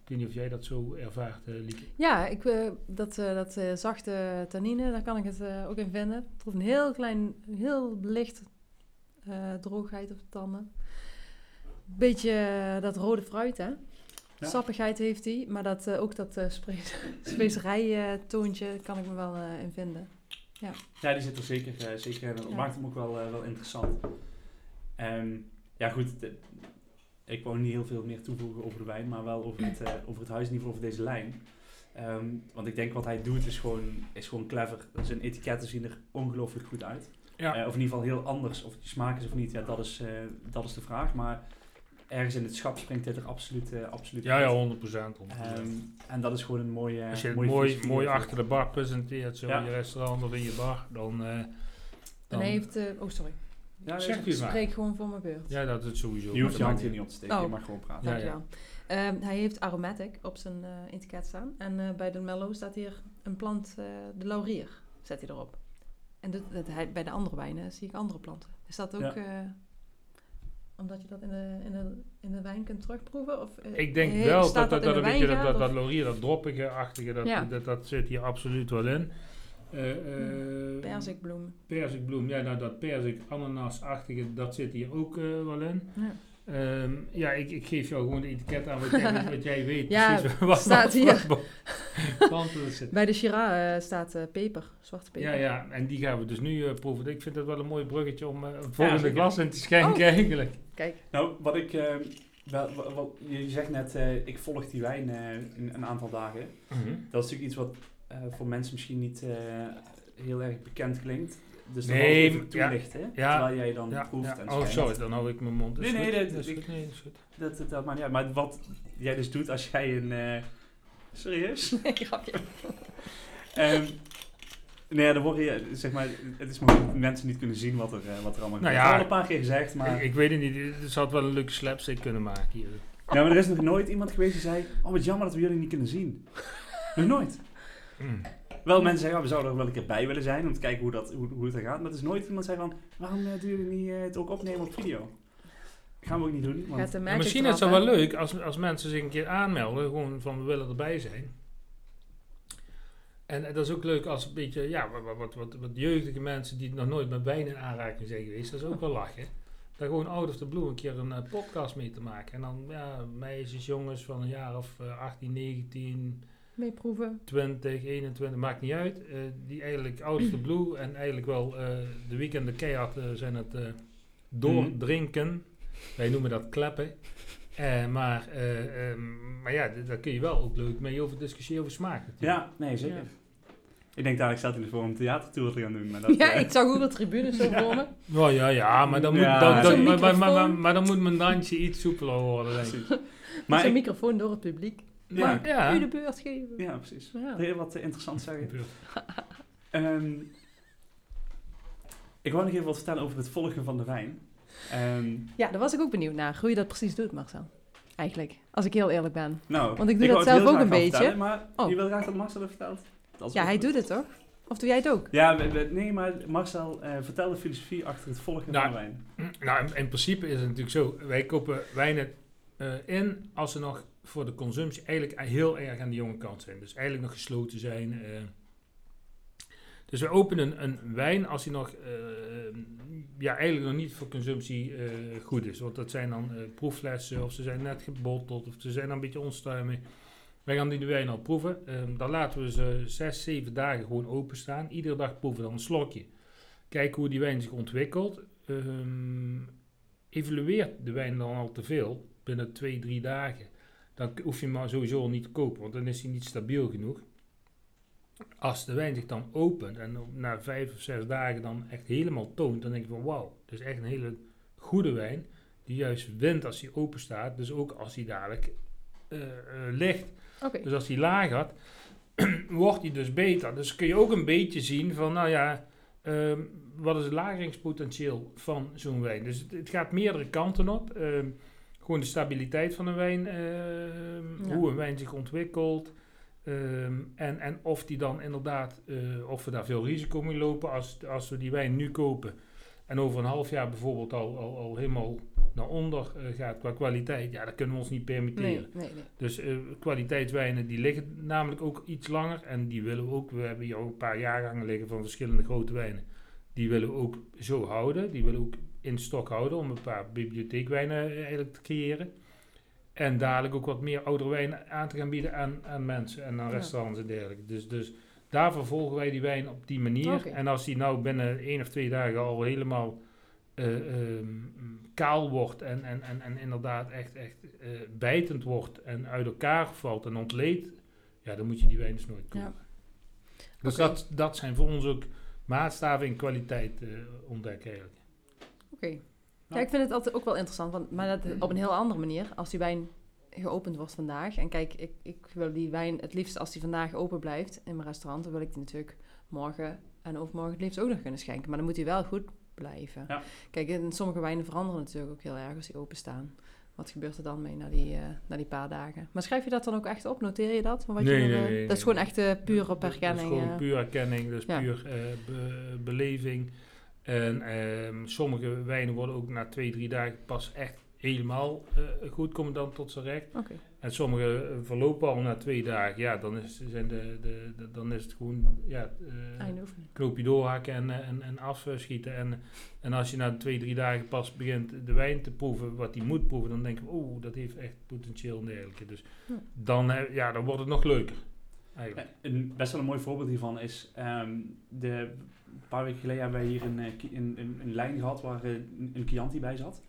Ik weet niet of jij dat zo ervaart, eh Lieke. Ja, ik, eh, dat, eh, dat zachte tannine, daar kan ik het ook in vinden. Het proeft een heel klein, heel licht droogheid op de tanden. Beetje dat rode fruit, hè? Ja. Sappigheid heeft hij, maar dat, ook dat uh, specerij-toontje kan ik me wel in vinden. Ja, die zit er zeker, zeker in. Dat Ja. maakt hem ook wel, wel interessant. Ehm, ja, goed. de- ik wou niet heel veel meer toevoegen over de wijn, maar wel over het, eh, over het huis, in ieder geval over deze lijn. Ehm, want ik denk wat hij doet is gewoon, is gewoon clever. Zijn etiketten zien er ongelooflijk goed uit. Ja. Eh, of in ieder geval heel anders. Of die smaak is of niet, ja, dat, is, eh, dat is de vraag. Maar ergens in het schap springt dit er absoluut, eh, absoluut Ja, uit. ja, 100%. 100%. Ehm, en dat is gewoon een mooie. Als je het mooie mooi, achter de bar presenteert, zo Ja. in je restaurant of in je bar, dan... eh, En dan hij heeft... eh, oh, sorry. Ja, Ik het maar. spreek gewoon voor mijn beurt. Ja, dat is het sowieso. Je hoeft je hand hier niet op te steken, Oh. je mag gewoon praten. Ja, ja. Dankjewel. Ehm, hij heeft aromatic op zijn eh, etiket staan. En eh, bij de Mellow staat hier een plant, eh, de laurier, zet hij erop. En dat, dat hij, bij de andere wijnen zie ik andere planten. Is dat ook Ja. eh, omdat je dat in de, in, de, in de wijn kunt terugproeven? Of, Ik denk wel dat dat, dat, de dat, dat, laurier, dat droppige-achtige, dat, Ja. dat, dat zit hier absoluut wel in. Eh, eh, Perzikbloem. Perzikbloem, ja, nou, dat perzik, ananas-achtige, dat zit hier ook eh, wel in. Ja. Ehm, ja, ik, ik geef jou gewoon de etiket aan wat jij, wat jij weet. Ja, precies wat staat wat- hier. wat er zitten. Bij de Shiraz staat peper, zwarte peper. Ja, ja, en die gaan we dus nu eh, proeven. Ik vind dat wel een mooi bruggetje om een volgende zeker. glas in te schenken Oh. eigenlijk. Kijk, Nou, wat ik. eh, wel, wel, wel- je zegt net, eh, ik volg die wijn eh, in een aantal dagen. Dat is natuurlijk iets wat voor mensen misschien niet eh, heel erg bekend klinkt. Dus dan Nee, wil ik even ja. toelichten. Ja. Terwijl jij dan Ja, proeft ja. en Oh, sorry, dan hou ik mijn mond. Nee, Is nee, goed. dat- is ik- goed. Nee, dat is goed. Dat, dat, dat maakt niet uit. Maar wat jij dus doet als jij een... eh, serieus? nee, grapje. Ehm nee, dan word je, zeg maar, het is maar goed dat mensen niet kunnen zien wat er, eh, wat er allemaal Nou gebeurt. ja, Ik heb al een paar keer gezegd, maar... Ik, ik weet het niet, er zou wel een leuke slapstick kunnen maken hier. Ja, maar er is nog nooit iemand geweest die zei... Oh, wat jammer dat we jullie niet kunnen zien. Nog nooit. Mm. Wel mensen zeggen, we zouden er wel een keer bij willen zijn om te kijken hoe, dat, hoe, hoe het er gaat. Maar er is nooit iemand zei van, waarom eh, doen jullie niet eh, het ook opnemen op video? gaan we ook niet doen. Want, Ja, misschien is het wel leuk als, als mensen zich een keer aanmelden, gewoon van we willen erbij zijn. En dat is ook leuk als een beetje, ja, wat, wat, wat, wat jeugdige mensen die nog nooit met wijn in aanraking zijn geweest, dat is ook wel lachen. Daar gewoon out of the blue een keer een eh, podcast mee te maken. En dan, ja, meisjes, jongens van een jaar of eh, 18, 19, Meeproeven. 20, 21, maakt niet uit. eh, die eigenlijk out of the blue en eigenlijk wel eh, de weekenden keihard eh, zijn het eh, doordrinken. Wij noemen dat kleppen. Eh, maar, eh, ehm, maar ja, daar kun je wel ook leuk mee over discussiëren over smaak. natuurlijk. ja, nee, zeker. Ja. Ik denk dadelijk staat hij ervoor om een theatertour te gaan doen. Maar dat, Ja, ik zag ook wel tribunes zo voor me. Nou ja, ja, maar dan moet, Ja. dan, dan- Zo'n maar, maar, maar, maar, microfoon. maar dan moet mijn dansje iets soepeler worden, denk ik. Met zo'n ik, microfoon door het publiek. Ja, Mag Ja. u de beurt geven? ja, precies. Je wat interessant zeggen? Ehm, ik wou nog even wat vertellen over het volgen van de wijn. Ehm, Ja, daar was ik ook benieuwd naar. Hoe je dat precies doet, Marcel. Eigenlijk. Als ik heel eerlijk ben. nou, Want ik doe dat zelf heel ook een beetje. maar Oh. je wil graag dat Marcel het vertelt? Dat Ja, hij doet het toch? Of doe jij het ook? Ja, we- we- nee, maar Marcel, eh vertel de filosofie achter het volgen Nou, van de wijn. Nou, in, in principe is het natuurlijk zo. Wij kopen wijnen eh, in als ze nog voor de consumptie eigenlijk heel erg aan de jonge kant zijn. Dus eigenlijk nog gesloten zijn. eh. dus we openen een wijn als die nog eh, ja, eigenlijk nog niet voor consumptie eh, goed is. Want dat zijn dan proefflessen of ze zijn net gebotteld of ze zijn dan een beetje onstuimig. Wij gaan die wijn al proeven. Ehm, dan laten we ze zes, zeven dagen gewoon openstaan. Iedere dag proeven dan een slokje. Kijken hoe die wijn zich ontwikkelt. Ehm, evalueert de wijn dan al te veel binnen twee, drie dagen, dan hoef je hem maar sowieso al niet te kopen, want dan is hij niet stabiel genoeg. Als de wijn zich dan opent en na vijf of zes dagen dan echt helemaal toont, dan denk je van wauw, het is echt een hele goede wijn, die juist wint als hij open staat, dus ook als hij dadelijk licht. Oké. Dus als die laag had, wordt die dus beter. Dus kun je ook een beetje zien van, nou ja, ehm, wat is het lageringspotentieel van zo'n wijn. Dus het, het gaat meerdere kanten op. Ehm, gewoon de stabiliteit van een wijn, ehm, Ja. hoe een wijn zich ontwikkelt. ehm, en, en of die dan inderdaad, eh, of we daar veel risico mee lopen als, als we die wijn nu kopen. En over een half jaar bijvoorbeeld al, al, al helemaal naar onder eh, gaat qua kwaliteit. Ja, dat kunnen we ons niet permitteren. Nee, nee, nee. Dus eh, kwaliteitswijnen die liggen namelijk ook iets langer. En die willen we ook, we hebben hier ook een paar jaargangen liggen van verschillende grote wijnen. Die willen we ook zo houden. Die willen we ook in stok houden om een paar bibliotheekwijnen eh, eigenlijk te creëren. En dadelijk ook wat meer oudere wijnen aan te gaan bieden aan, aan mensen en aan Ja. restaurants en dergelijke. Dus, dus daar vervolgen wij die wijn op die manier. En als die nou binnen één of twee dagen al helemaal eh, ehm, kaal wordt en, en, en, en inderdaad echt, echt eh, bijtend wordt en uit elkaar valt en ontleedt, ja, dan moet je die wijn dus nooit kopen. Dus dat, dat zijn voor ons ook maatstaven in kwaliteit ontdekken eigenlijk. Oké. Ja, ik vind het altijd ook wel interessant, want, maar dat op een heel andere manier. Als die wijn geopend wordt vandaag, en kijk, ik, ik wil die wijn het liefst als die vandaag open blijft in mijn restaurant, dan wil ik die natuurlijk morgen en overmorgen het liefst ook nog kunnen schenken. Maar dan moet die wel goed blijven. Ja. Kijk, en sommige wijnen veranderen natuurlijk ook heel erg als die openstaan. Wat gebeurt er dan mee na die, eh, na die paar dagen? Maar schrijf je dat dan ook echt op? Noteer je dat? Van wat Nee, je, nee, eh, nee, dat is gewoon echt eh, puur op Dat is herkenning. gewoon puur herkenning, dus Ja. puur be- beleving. En ehm, sommige wijnen worden ook na twee, drie dagen pas echt helemaal eh, goed, komen dan tot zijn recht. Oké. En sommige eh, verlopen al na twee dagen. Ja, dan is, zijn de, de, de- dan is het gewoon ja, eh, oefening. knoopje doorhakken en, en, en afschieten. En, en als je na twee, drie dagen pas begint de wijn te proeven, wat die moet proeven, dan denk je, oeh, dat heeft echt potentieel en dergelijke. Dus Ja. dan, ja, dan wordt het nog leuker. Eigenlijk. Een, best wel een mooi voorbeeld hiervan is, ehm, de, een paar weken geleden hebben wij hier een, eh, een, een, lijn gehad waar eh, een, een Chianti bij zat.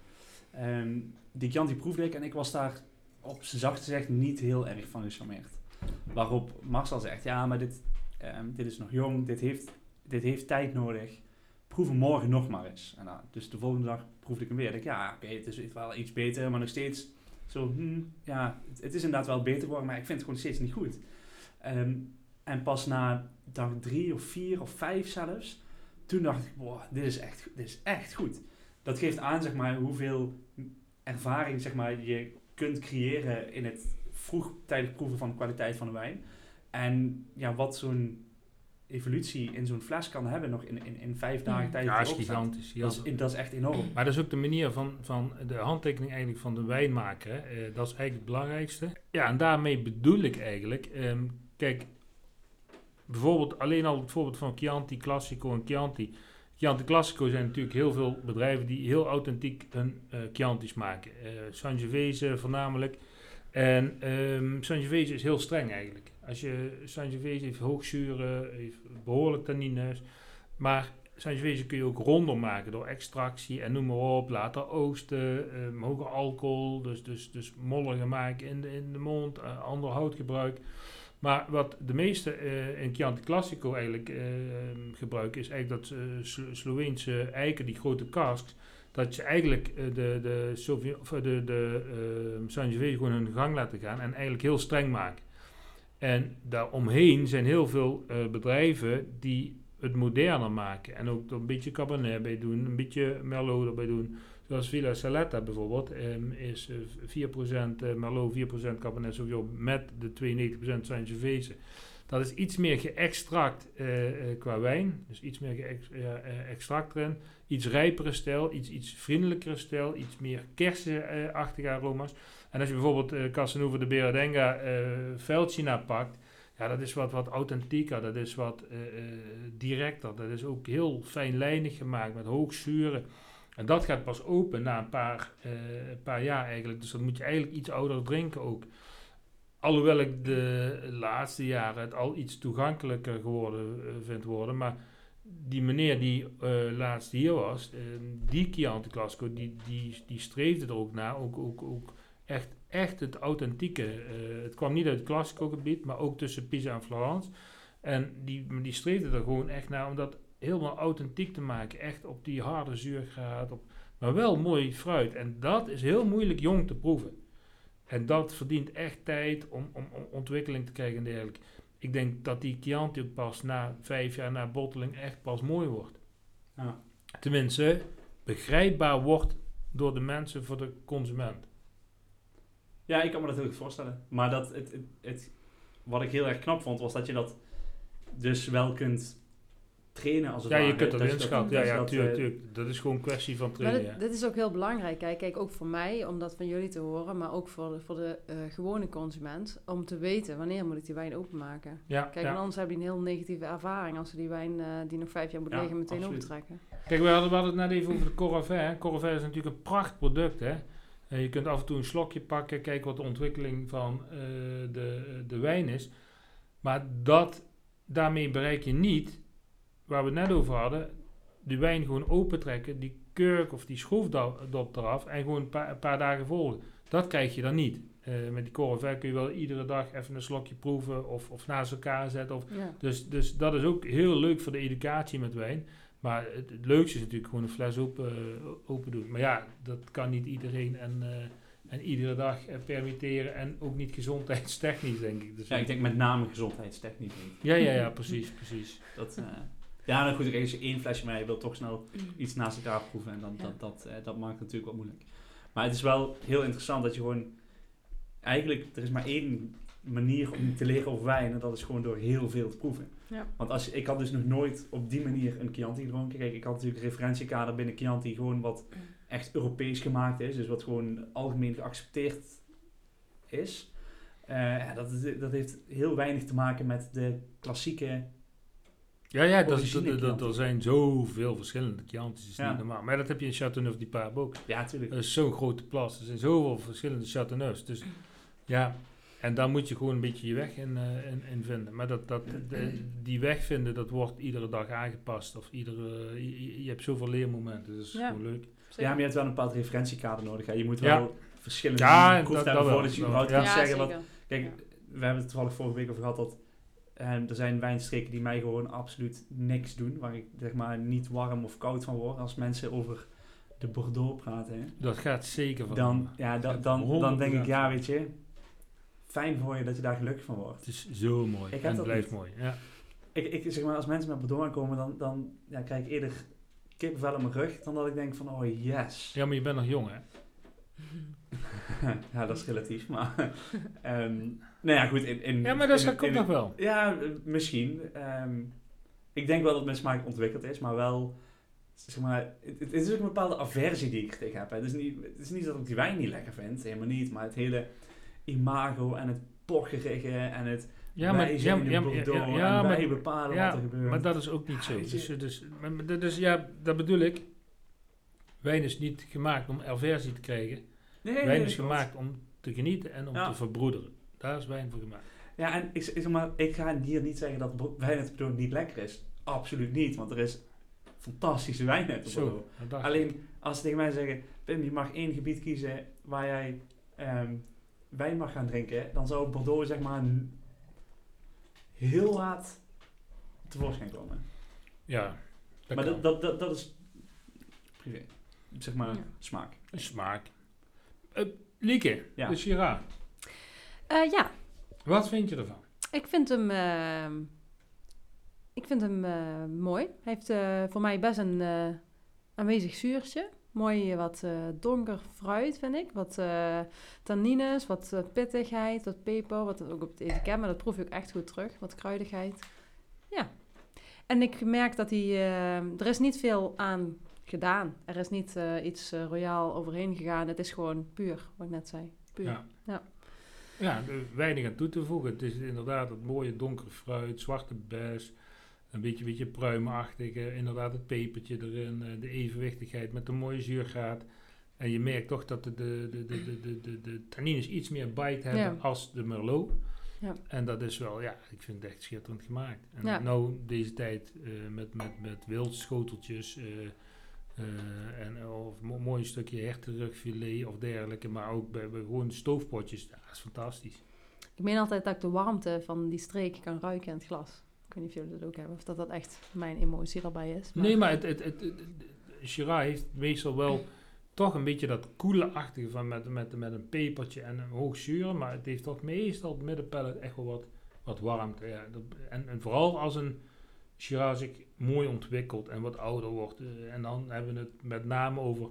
Ehm, die Chianti proefde ik en ik was daar op zijn zacht gezegd niet heel erg van gecharmeerd. Waarop Marcel zegt, ja, maar dit, ehm, dit is nog jong, dit heeft, dit heeft tijd nodig. Proef hem morgen nog maar eens. En, dus de volgende dag proefde ik hem weer. Ik dacht, ja, oké, het is wel iets beter, maar nog steeds zo, hmm, ja, het, het is inderdaad wel beter geworden, maar ik vind het gewoon steeds niet goed. Ehm, en pas na dag drie of vier of vijf zelfs, toen dacht ik, wow, dit is echt, dit is echt goed. Dat geeft aan, zeg maar, hoeveel ervaring, zeg maar, je kunt creëren in het vroegtijdig proeven van de kwaliteit van de wijn. En ja, wat zo'n evolutie in zo'n fles kan hebben nog in, in, in vijf dagen tijd. Ja, dat is gigantisch. Dat is, dat is echt enorm. Maar dat is ook de manier van, van de handtekening eigenlijk van de wijnmaker. hè. Eh, dat is eigenlijk het belangrijkste. Ja, en daarmee bedoel ik eigenlijk, ehm, kijk, bijvoorbeeld alleen al het voorbeeld van Chianti Classico en Chianti. Chianti Classico zijn natuurlijk heel veel bedrijven die heel authentiek hun eh Chianti's maken. Eh Sangiovese voornamelijk. En ehm Sangiovese is heel streng eigenlijk. Als je Sangiovese heeft hoogzuren, heeft behoorlijk tannines, maar Sangiovese kun je ook ronder maken door extractie en noem maar op. Later oosten, ehm, hoger alcohol, dus, dus, dus molliger maken in de, in de mond, eh, ander houtgebruik. Maar wat de meeste eh, in Chianti Classico eigenlijk eh, gebruiken, is eigenlijk dat eh, Slo- Sloveense eiken, die grote casks, dat je eigenlijk eh, de, de, eh, de, de eh, Sangiovese gewoon hun gang laten gaan en eigenlijk heel streng maken. En daaromheen zijn heel veel eh, bedrijven die het moderner maken. En ook een beetje Cabernet bij doen, een beetje Merlot erbij doen. Zoals Villa Saletta bijvoorbeeld, ehm, is eh, 4% eh, Merlot, 4% Cabernet Sauvignon met de 92% Sangiovese. Dat is iets meer geëxtract eh, eh, qua wijn, dus iets meer geëx- eh, extract erin. Iets rijpere stijl, iets, iets vriendelijkere stijl, iets meer kersenachtige aroma's. En als je bijvoorbeeld eh Casanova de eh Velcina pakt, ja, dat is wat, wat authentieker, dat is wat eh, eh, directer, dat is ook heel fijnlijnig gemaakt met hoog zuren. En dat gaat pas open na een paar, eh, paar jaar eigenlijk, dus dat moet je eigenlijk iets ouder drinken ook. Alhoewel ik de laatste jaren het al iets toegankelijker geworden eh, vind worden, maar die meneer die eh, laatst hier was, eh, die Chianti Classico, die, die, die streefde er ook naar, ook, ook, ook echt, echt het authentieke. het kwam niet uit het Classico gebied, maar ook tussen Pisa en Florence. En die, die streefde er gewoon echt naar om dat helemaal authentiek te maken. Echt op die harde zuurgraad, op, maar wel mooi fruit. En dat is heel moeilijk jong te proeven. En dat verdient echt tijd om, om, om ontwikkeling te krijgen en dergelijke. Ik denk dat die Chianti ook pas na vijf jaar na botteling echt pas mooi wordt. Ja. Tenminste, begrijpbaar wordt door de mensen voor de consument. Ja, ik kan me dat heel goed voorstellen. Maar dat het, het, het- wat ik heel erg knap vond, was dat je dat dus wel kunt trainen als het Ja, je ware. kunt dat Dat je inschatten. Ja, dat je ja, dat, tuurlijk, eh, tuurlijk. Dat is gewoon een kwestie van Maar trainen. dit, ja. dit is ook heel belangrijk. Kijk, kijk, ook voor mij, om dat van jullie te horen, maar ook voor de, voor de eh, gewone consument, om te weten wanneer moet ik die wijn openmaken. Ja, Kijk, ja. want anders heb je een heel negatieve ervaring als ze die wijn eh, die nog vijf jaar moet Ja, liggen meteen absoluut. opentrekken. Kijk, we hadden, we hadden het net even over de Corravin. Corravin is natuurlijk een prachtproduct. Hè? En je kunt af en toe een slokje pakken, kijken wat de ontwikkeling van eh, de, de wijn is. Maar dat, daarmee bereik je niet, waar we het net over hadden, de wijn gewoon opentrekken, die kurk of die schroefdop eraf en gewoon een paar, een paar dagen volgen. Dat krijg je dan niet. Eh, met die Corravin kun je wel iedere dag even een slokje proeven of, of naast elkaar zetten. Of, Ja. dus, dus dat is ook heel leuk voor de educatie met wijn. Maar het, het leukste is natuurlijk gewoon een fles open, eh, open doen. Maar ja, dat kan niet iedereen en, eh, en iedere dag permitteren. En ook niet gezondheidstechnisch, denk ik. Dus Ja, ik denk met name gezondheidstechnisch niet. ja, ja, ja, precies, precies. Dat, eh, ja, dan goed, als je één flesje maar je wilt toch snel iets naast elkaar proeven. En dan, Ja. dat, dat, eh, dat maakt het natuurlijk wat moeilijk. Maar het is wel heel interessant dat je gewoon... Eigenlijk, er is maar één manier om te leren over wijn. En dat is gewoon door heel veel te proeven. Ja. Want als, ik had dus nog nooit op die manier een Chianti gedronken. Kijk, ik had natuurlijk een referentiekader binnen Chianti. Gewoon wat echt Europees gemaakt is. Dus wat gewoon algemeen geaccepteerd is. Ja, dat, is- dat heeft heel weinig te maken met de klassieke... Ja, ja, dat, dat, er zijn zoveel verschillende Chiantis. Is Ja. niet normaal. Maar dat heb je in Chateauneuf-du-Pape ook. Ja, natuurlijk. Dat is zo'n grote plas. Er zijn zoveel verschillende Chateauneufs. Dus ja, en daar moet je gewoon een beetje je weg in, eh, in, in vinden. Maar dat, dat, de- die weg vinden, dat wordt iedere dag aangepast. Of iedere, je, je hebt zoveel leermomenten. Dus dat is Ja. gewoon leuk. Ja, maar je hebt wel een bepaald referentiekader nodig. Hè. Je moet Ja. wel verschillende Ja, proeven dat- je überhaupt kunt Ja, zeggen... Wat, kijk, Ja. we hebben het toevallig vorige week over gehad dat... eh, er zijn wijnstreken die mij gewoon absoluut niks doen. Waar ik zeg maar niet warm of koud van word. Als mensen over de Bordeaux praten. Hè. Dat gaat zeker van. Dan, ja, da- dan, dan denk ik, 100%. ja, weet je... Fijn voor je dat je daar gelukkig van wordt. Het is zo mooi. Ik en het dat blijft niet. mooi. Ja. Ik, ik zeg maar, als mensen met Bordeaux aankomen, dan, dan ja, krijg ik eerder kippenvel op mijn rug... dan dat ik denk van, oh yes. ja, maar je bent nog jong, hè? ja, dat is relatief, maar... ehm nou ja, goed. In, in, Ja, maar dat in- komt in- nog wel. Ja, misschien. Ehm, ik denk wel dat mijn smaak ontwikkeld is, maar wel... Zeg maar, het, het is ook een bepaalde aversie die ik er tegen heb. hè. Het is, niet, het is niet dat ik die wijn niet lekker vind, helemaal niet. Maar het hele imago en het pocherige en het Ja, maar, wij ja, zijn ja, in ja, Bordeaux ja, maar, bepalen wat er gebeurt. maar dat is ook niet zo. Dus, dus, is, ja, dat bedoel ik. Wijn is niet gemaakt om aversie te krijgen. Nee, Wijn nee, is gemaakt om te genieten en om Ja. te verbroederen. Daar is wijn voor gemaakt. Ja, en ik, ik, zeg maar, ik ga hier niet zeggen dat wijn uit Bordeaux niet lekker is. Absoluut niet, want er is fantastische wijn uit Bordeaux. Zo. Alleen als ze tegen mij zeggen, Pim, je mag één gebied kiezen waar jij ehm, wijn mag gaan drinken, dan zou Bordeaux zeg maar heel laat tevoorschijn komen. Ja, dat maar kan. dat, dat, dat, dat is privé. Zeg maar Ja. smaak. Een smaak. Eh, Lieke, Ja. de Syrah. Eh, ja, Wat vind je ervan? ik vind hem, ehm, ik vind hem eh, mooi. Hij heeft eh, voor mij best een eh, aanwezig zuurtje. Mooi eh, wat eh, donker fruit, vind ik. Wat eh tannines, wat eh, pittigheid, wat peper. Wat ook op het etiket, maar dat proef je ook echt goed terug. Wat kruidigheid. Ja. En ik merk dat hij... eh, er is niet veel aan gedaan. Er is niet eh, iets eh, royaal overheen gegaan. Het is gewoon puur, wat ik net zei. Puur. Ja. Ja. Ja, weinig aan toe te voegen. Het is inderdaad het mooie donkere fruit, zwarte bes, een beetje, beetje pruimachtige, inderdaad het pepertje erin, eh, de evenwichtigheid met de mooie zuurgraad. En je merkt toch dat de, de, de, de, de, de, tannines iets meer bite hebben Ja. als de Merlot. Ja. En dat is wel, ja, ik vind het echt schitterend gemaakt. En Ja. nou, deze tijd met, met, met wildschoteltjes eh, en of mo- mooi stukje hertenrugfilet of dergelijke, maar ook bij, bij gewoon stoofpotjes, dat is fantastisch. Ik meen altijd dat ik de warmte van die streek kan ruiken in het glas. Ik weet niet of jullie dat ook hebben, of dat dat echt mijn emotie erbij is. Nee, maar het, het, het, heeft meestal wel toch een beetje dat koele-achtige van met, met, met een pepertje en een hoog zuur. Maar het heeft toch meestal op het middenpellet echt wel wat, wat warmte. Ja. En, en vooral als een Shiraz zich mooi ontwikkelt en wat ouder wordt. eh, en dan hebben we het met name over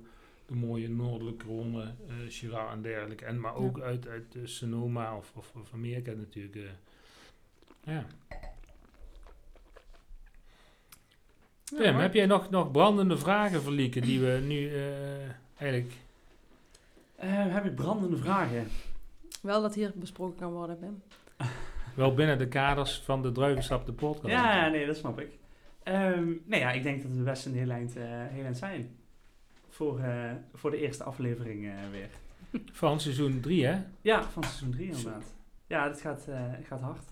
de mooie noordelijke ronde eh Shiraz en dergelijke. En, maar ook uit, uit eh, Sonoma of, of, of Amerika natuurlijk. eh. ja. Ja, Tim, heb jij nog, nog brandende vragen verlieken die we nu eh, eigenlijk... Eh, heb ik brandende vragen? Wel dat hier besproken kan worden, Pim. Wel binnen de kaders van de Druivensap de podcast. Ja, ja, nee, dat snap ik. Ehm nee, ja, ik denk dat we best een heel eind, eh, heel eind zijn. Voor, eh, voor de eerste aflevering eh, weer. Van seizoen 3, hè? Ja, van seizoen 3 inderdaad. Ja, dit gaat, gaat hard.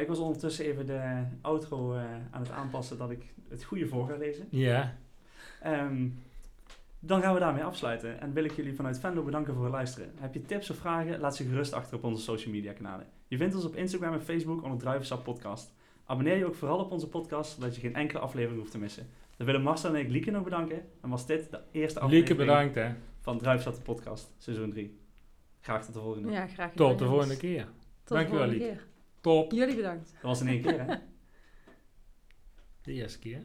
Ik was ondertussen even de outro aan het aanpassen dat ik het goede voor ga lezen. Ja. Ehm, dan gaan we daarmee afsluiten. En wil ik jullie vanuit Venlo bedanken voor het luisteren. Heb je tips of vragen? Laat ze gerust achter op onze social media kanalen. Je vindt ons op Instagram en Facebook onder Druivensap Podcast. Abonneer je ook vooral op onze podcast, zodat je geen enkele aflevering hoeft te missen. Dan willen Marcel en ik Lieke nog bedanken. En was dit de eerste aflevering Lieke, bedankt, hè. van Druivensap de Podcast, seizoen 3. Graag tot de volgende. Ja, graag Tot de volgende keer. Tot de Dankjewel, Lieke. keer. Top. Jullie bedankt. Dat was in één keer, hè? De eerste keer.